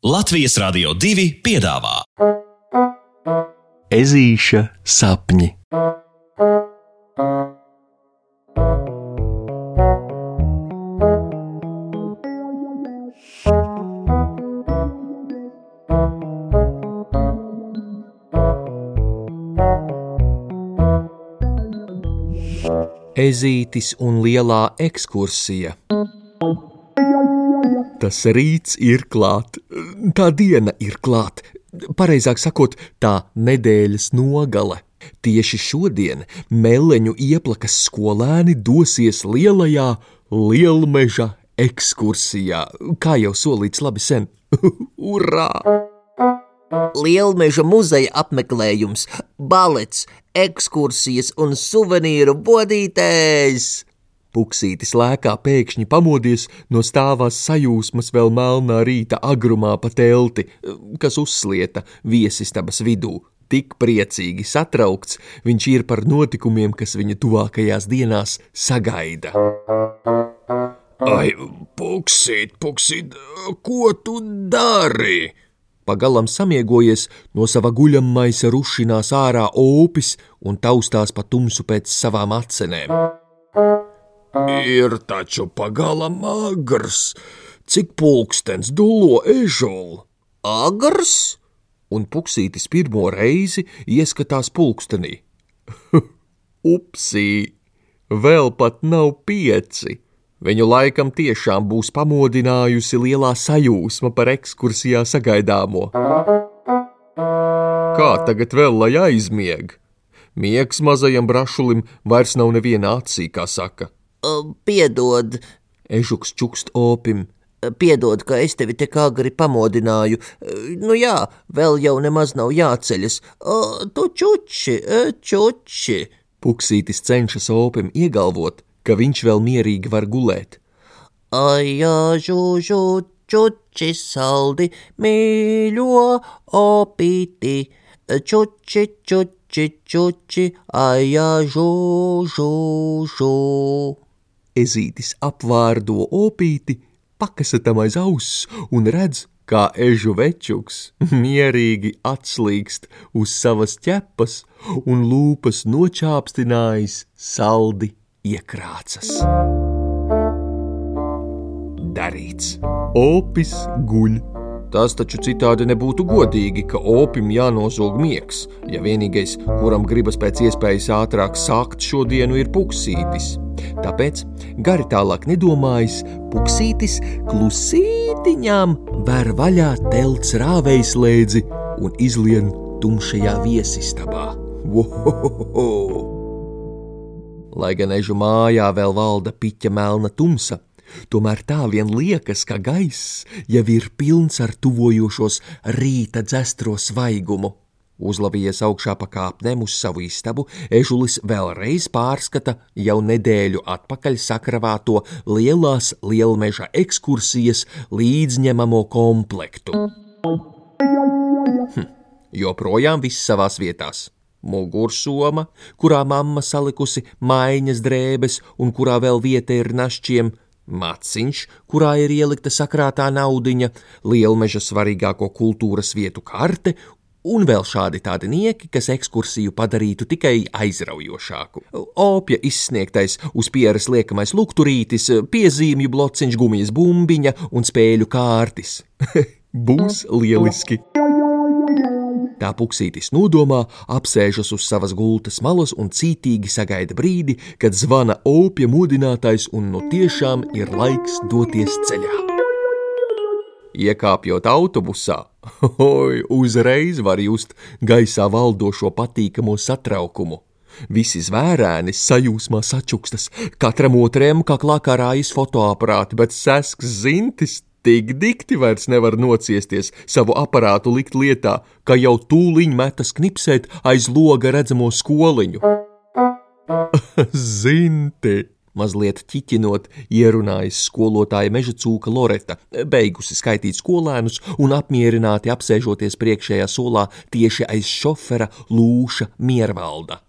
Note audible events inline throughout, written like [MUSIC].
Latvijas Rādio 2 piedāvā Ezīša sapņi. Ezītis un lielā ekskursija. Tas rīts ir klāt, tā diena ir klāt, pareizāk sakot, tā nedēļas nogale. Tieši šodien meleņu ieplakas skolēni dosies lielajā lielmeža ekskursijā, kā jau solīts labi sen. [LAUGHS] Urā! Lielmeža muzeja apmeklējums, balets, ekskursijas un suvenīru bodītēs. Puksītis lēkā pēkšņi pamodies no stāvās sajūsmas vēl melnā rīta agrumā pa telti, kas uzslieta viesistabas vidū. Tik priecīgi satraukts viņš ir par notikumiem, kas viņa tuvākajās dienās sagaida. Ai, puksīt, puksīt, ko tu dari? Pagalam samiegojies no sava guļammaisa rušinās ārā opis un taustās pa tumsu pēc savām acenēm. Ir taču pagalam agrs, cik pulkstens dulo ežolu. Agrs? Un puksītis pirmo reizi ieskatās pulkstenī. [LAUGHS] Upsī, vēl pat nav pieci. Viņu laikam tiešām būs pamodinājusi lielā sajūsma par ekskursijā sagaidāmo. Kā tagad vēl lai aizmieg? Miegs mazajam brašulim vairs nav neviena acī, kā saka. Piedod, Ežuks čukst opim. piedod, ka es tevi tik agri pamodināju. Nu jā, vēl jau nemaz nav jāceļas. O, Tu čuči, čuči. Puksītis cenšas opim iegalvot, ka viņš vēl mierīgi var gulēt. Aijā, žūžu, čuči saldi, mīļo opīti. Čuči, čuči, čuči, aijā, žūžu, žū. Ezītis apvārdo opīti, pakasatam aiz auss un redz, kā ežu večuks [LAUGHS] mierīgi atslīkst uz savas ķepas un lūpas nočāpstinājis saldi iekrācas. Darīts. Opis guļ. Tas taču citādi nebūtu godīgi, ka opim jānozog miegs, ja vienīgais, kuram gribas pēc iespējas ātrāk sākt šodienu, ir puksītis. Tāpēc, gari tālāk nedomājis, puksītis klusītiņām ver vaļā telts rāvējslēdzi un izlien tumšajā viesistabā. Vohohoho! Lai gan ežu mājā vēl valda piķa melna tumsa, tomēr tā vien liekas, ka gaiss jau ir pilns ar tuvojošos rīta dzestro svaigumu. Uzlavies augšā pa kāpnēm uz savu istabu, ežulis vēlreiz pārskata jau nedēļu atpakaļ sakravāto lielās lielmeža ekskursijas līdzņemamo komplektu. Hm, joprojām viss savās vietās. Mugursoma, kurā mamma salikusi maiņas drēbes un kurā vēl vieta ir našķiem, maciņš, kurā ir ielikta sakrātā naudiņa, lielmeža svarīgāko kultūras vietu karte un vēl šādi tādi nieki, kas ekskursiju padarītu tikai aizraujošāku. Opja izsniegtais uz pieres liekamais lukturītis, piezīmju blociņš, gumijas bumbiņa un spēļu kārtis. [LAUGHS] Būs lieliski! Tā puksītis nodomā, apsēžas uz savas gultas malas un cītīgi sagaida brīdi, kad zvana opja modinātājs un no tiešām ir laiks doties ceļā. Iekāpjot autobusā, [LAUGHS] oi, uzreiz var just gaisā valdošo patīkamo satraukumu. Visi zvērēni sajūsmā sačukstas, katram otriem kaklā karājas fotoaparāti, bet sesks zintis Tik dikti vairs nevar nociesties, savu aparātu likt lietā, ka jau tūliņ metas knipsēt aiz loga redzamo skoliņu. [LAUGHS] Zinti! Mazliet ķiķinot, ierunājas skolotāja meža cūka Loreta, beigusi skaitīt skolēnus un apmierināti apsēžoties priekšējā solā tieši aiz šofera Lūša Miervalda.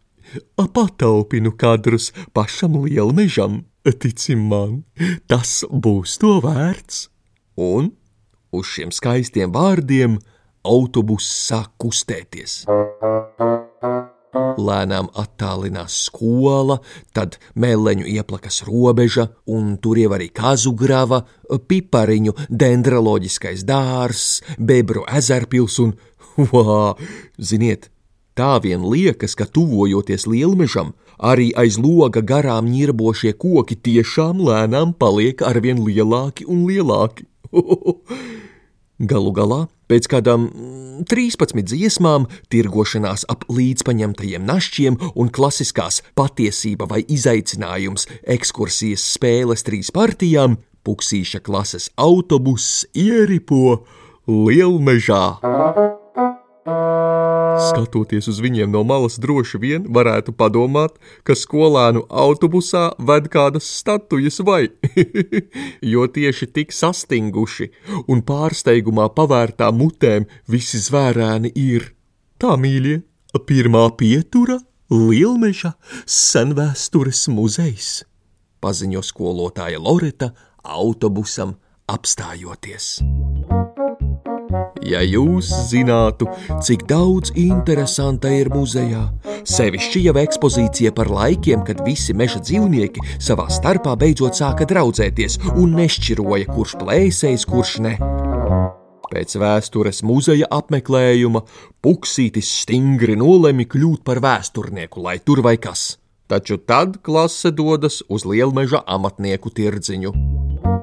Pataupinu kadrus pašam lielmežam, tici man, tas būs to vērts. Un Uz šiem skaistiem vārdiem autobuss sāk kustēties. Lēnām attālinās skola, tad mēleņu ieplakas robeža, un tur jau arī kazugrava, pipariņu, dendroloģiskais dārs, bebru ezerpils un, vā, ziniet, tā vien liekas, ka tuvojoties lielmežam, arī aiz loga garām ņirbošie koki tiešām lēnām paliek arvien lielāki un lielāki. [LAUGHS] Galu galā, pēc kādām 13 dziesmām, tirgošanās ap līdzpaņemtajiem našķiem un klasiskās patiesība vai izaicinājums ekskursijas spēles trīs partijām, Puksīša klases autobuss ieripo lielmežā. Skatoties uz viņiem no malas, droši vien varētu padomāt, ka skolēnu autobusā ved kādas statujas vai, [LAUGHS] jo tieši tik sastinguši un pārsteigumā pavērtā mutēm visi zvērēni ir. Tā mīļie, pirmā pietura Lielmeža senvēstures muzejs, paziņo skolotāja Loreta autobusam apstājoties. Ja jūs zinātu, cik daudz interesanta ir muzejā, sevišķi jau ekspozīcija par laikiem, kad visi meža dzīvnieki savā starpā beidzot sāka draudzēties un nešķiroja, kurš plēsējs, kurš ne. Pēc vēstures muzeja apmeklējuma Puksītis stingri nolēma kļūt par vēsturnieku, lai tur vai kas. Taču tad klase dodas uz lielmeža amatnieku tirdziņu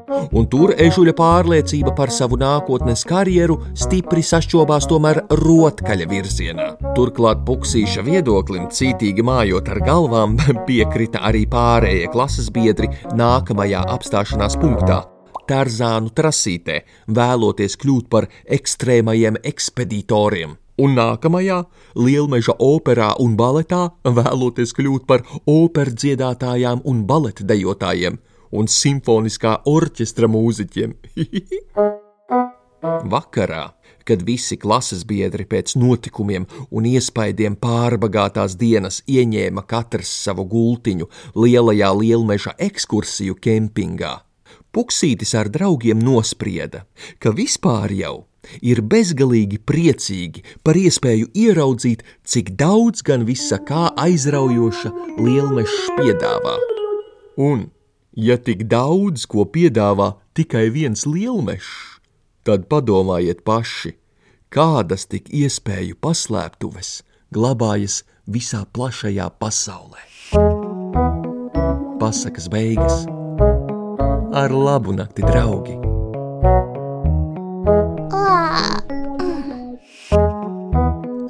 un tur ežuļa pārliecība par savu nākotnes karjeru stipri sašķobās tomēr rotkaļa virzienā. Turklāt puksīša viedoklim, cītīgi mājot ar galvām, [LAUGHS] piekrita arī pārējie klases biedri nākamajā apstāšanās punktā. Tarzānu trasītē, vēloties kļūt par ekstrēmajiem ekspeditoriem un nākamajā Lielmeža operā un baletā vēloties kļūt par operas dziedātājām un baleta dejotājiem, un simfoniskā orķestra mūziķiem. [LAUGHS] Vakarā, kad visi klases biedri pēc notikumiem un iespaidiem pārbagātās dienas ieņēma katrs savu gultiņu lielajā lielmeža ekskursiju kempingā, Puksītis ar draugiem nosprieda, ka vispār jau ir bezgalīgi priecīgi par iespēju ieraudzīt, cik daudz gan visa kā aizraujoša lielmeža piedāvā. Un Ja tik daudz ko piedāvā tikai viens lielmežs, tad padomājiet paši, kādas tik iespēju paslēptuves glabājas visā plašajā pasaulē. Pasakas beigas ar labu nakti, draugi!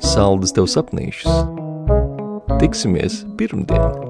Saldus tev sapnīšus! Tiksimies pirmdien!